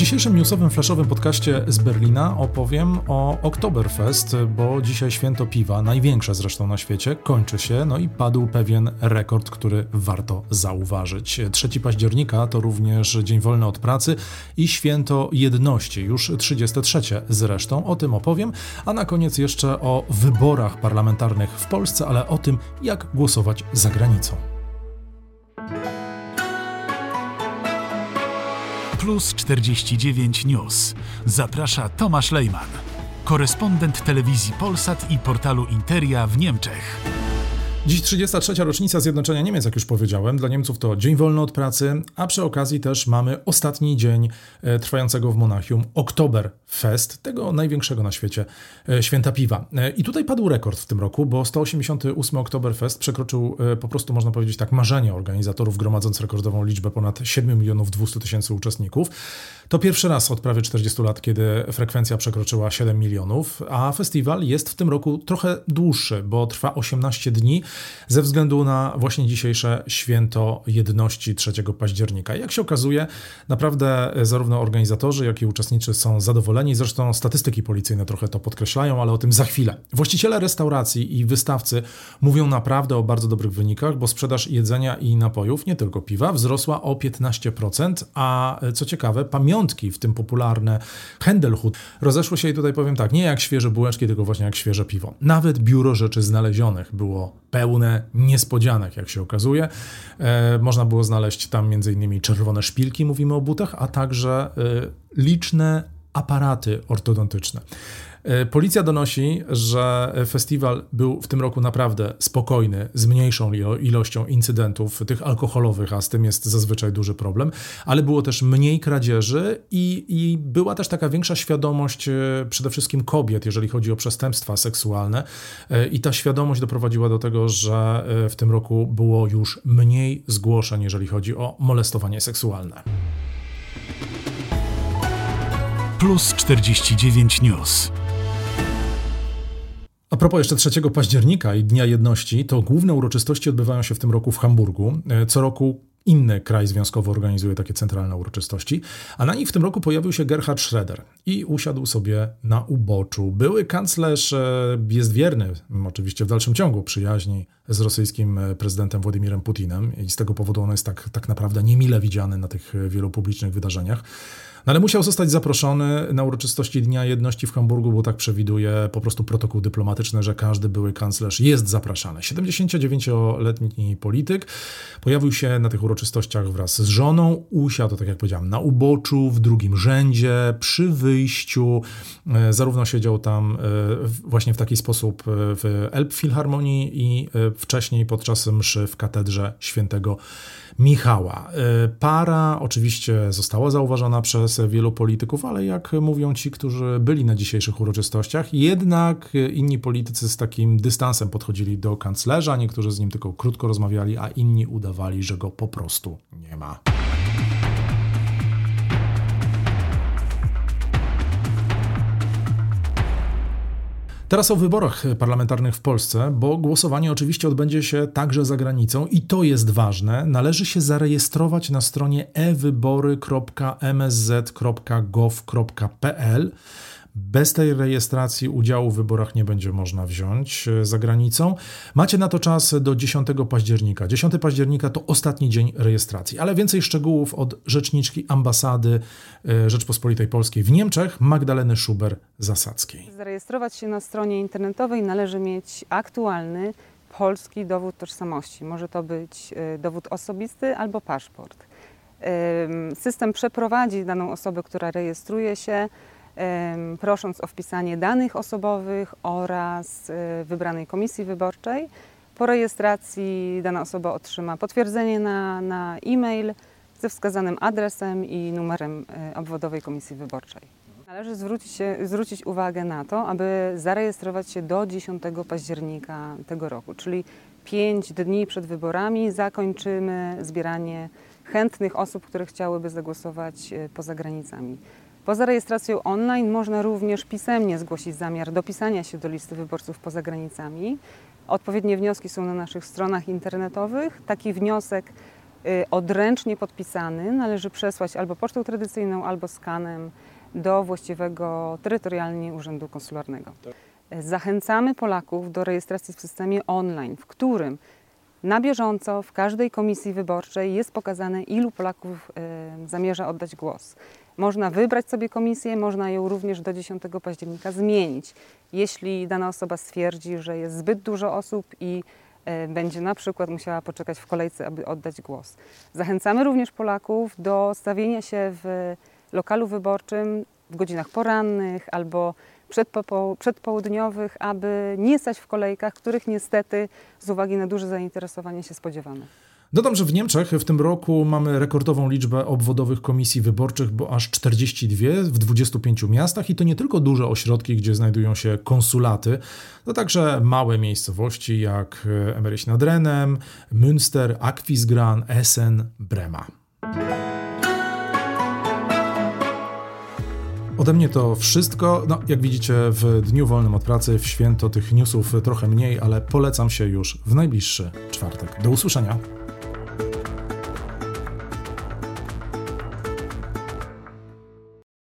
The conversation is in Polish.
dzisiejszym newsowym, flashowym podcaście z Berlina opowiem o Oktoberfest, bo dzisiaj święto piwa, największe zresztą na świecie, kończy się, no i padł pewien rekord, który warto zauważyć. 3 października to również dzień wolny od pracy i święto jedności, już 33 zresztą, o tym opowiem, a na koniec jeszcze o wyborach parlamentarnych w Polsce, ale o tym, jak głosować za granicą. Plus 49 News. Zaprasza Tomasz Lejman, korespondent telewizji Polsat i portalu Interia w Niemczech. Dziś 33. rocznica zjednoczenia Niemiec, jak już powiedziałem. Dla Niemców to dzień wolny od pracy, a przy okazji też mamy ostatni dzień e, trwającego w Monachium Oktoberfest, tego największego na świecie e, święta piwa. E, I tutaj padł rekord w tym roku, bo 188 Oktoberfest przekroczył po prostu, można powiedzieć tak, marzenie organizatorów, gromadząc rekordową liczbę ponad 7 milionów 200 tysięcy uczestników. To pierwszy raz od prawie 40 lat, kiedy frekwencja przekroczyła 7 milionów, a festiwal jest w tym roku trochę dłuższy, bo trwa 18 dni ze względu na właśnie dzisiejsze święto jedności 3 października. Jak się okazuje, naprawdę zarówno organizatorzy, jak i uczestnicy są zadowoleni. Zresztą statystyki policyjne trochę to podkreślają, ale o tym za chwilę. Właściciele restauracji i wystawcy mówią naprawdę o bardzo dobrych wynikach, bo sprzedaż jedzenia i napojów, nie tylko piwa, wzrosła o 15%, a co ciekawe, w tym popularne Händelhut, rozeszły się i tutaj powiem tak, nie jak świeże bułeczki, tylko właśnie jak świeże piwo. Nawet biuro rzeczy znalezionych było pełne niespodzianek, jak się okazuje. E, można było znaleźć tam m.in. czerwone szpilki, mówimy o butach, a także e, liczne aparaty ortodontyczne. E, policja donosi, że festiwal był w tym roku naprawdę spokojny, z mniejszą ilością incydentów tych alkoholowych, a z tym jest zazwyczaj duży problem, ale było też mniej kradzieży i, i była też taka większa świadomość e, przede wszystkim kobiet, jeżeli chodzi o przestępstwa seksualne. E, I ta świadomość doprowadziła do tego, że w tym roku było już mniej zgłoszeń, jeżeli chodzi o molestowanie seksualne. Plus 49 News. A propos jeszcze 3 października i Dnia Jedności, to główne uroczystości odbywają się w tym roku w Hamburgu. E, co roku inny kraj związkowy organizuje takie centralne uroczystości, a na nich w tym roku pojawił się Gerhard Schroeder i usiadł sobie na uboczu. Były kanclerz e, jest wierny, oczywiście w dalszym ciągu, przyjaźni z rosyjskim e, prezydentem Władimirem Putinem i z tego powodu on jest tak, tak naprawdę niemile widziany na tych wielu publicznych wydarzeniach. No ale musiał zostać zaproszony na uroczystości Dnia Jedności w Hamburgu, bo tak przewiduje po prostu protokół dyplomatyczny, że każdy były kanclerz jest zapraszany. 79-letni polityk pojawił się na tych uroczystościach wraz z żoną, usiadł, tak jak powiedziałem, na uboczu, w drugim rzędzie, przy wyjściu. E, zarówno siedział tam e, właśnie w taki sposób e, w Elbphilharmonii i wcześniej podczas mszy w katedrze świętego Michała. Para oczywiście została zauważona przez przez wielu polityków, ale jak mówią ci, którzy byli na dzisiejszych uroczystościach, jednak inni politycy z takim dystansem podchodzili do kanclerza, niektórzy z nim tylko krótko rozmawiali, a inni udawali, że go po prostu nie ma. Teraz o wyborach parlamentarnych w Polsce, bo głosowanie oczywiście odbędzie się także za granicą i to jest ważne. Należy się zarejestrować na stronie ewybory.msz.gov.pl. Bez tej rejestracji udziału w wyborach nie będzie można wziąć e, za granicą. Macie na to czas do 10 października. 10 października to ostatni dzień rejestracji, ale więcej szczegółów od rzeczniczki ambasady e, Rzeczpospolitej Polskiej w Niemczech, Magdaleny Szuber-Zasadzkiej. Zarejestrować się na stronie internetowej należy mieć aktualny polski dowód tożsamości. Może to być e, dowód osobisty albo paszport. System przeprowadzi daną osobę, która rejestruje się prosząc o wpisanie danych osobowych oraz e, wybranej komisji wyborczej. Po rejestracji dana osoba otrzyma potwierdzenie na, na e-mail ze wskazanym adresem i numerem e, obwodowej komisji wyborczej. Należy zwrócić, się, zwrócić uwagę na to, aby zarejestrować się do 10 października tego roku, czyli 5 dni przed wyborami zakończymy zbieranie chętnych osób, które chciałyby zagłosować e, poza granicami. Poza rejestracją online można również pisemnie zgłosić zamiar dopisania się do listy wyborców poza granicami. Odpowiednie wnioski są na naszych stronach internetowych. Taki wniosek y, odręcznie podpisany należy przesłać albo pocztą tradycyjną, albo skanem do właściwego terytorialnie urzędu konsularnego. Zachęcamy Polaków do rejestracji w systemie online, w którym na bieżąco w każdej komisji wyborczej jest pokazane, ilu Polaków y, zamierza oddać głos. Można wybrać sobie komisję, można ją również do 10 października zmienić. Jeśli dana osoba stwierdzi, że jest zbyt dużo osób i y, będzie na przykład musiała poczekać w kolejce, aby oddać głos. Zachęcamy również Polaków do stawienia się w lokalu wyborczym w godzinach porannych albo przedpołudniowych, aby nie stać w kolejkach, których niestety z uwagi na duże zainteresowanie się spodziewamy. Dodam, że w Niemczech w tym roku mamy rekordową liczbę obwodowych komisji wyborczych, bo aż 42 w 25 miastach i to nie tylko duże ośrodki, gdzie znajdują się konsulaty, to także małe miejscowości jak Emerich nad Renem, Münster, Aquisgrán, Essen, Brema. Ode mnie to wszystko. No, jak widzicie, w dniu wolnym od pracy, w święto tych newsów trochę mniej, ale polecam się już w najbliższy czwartek. Do usłyszenia.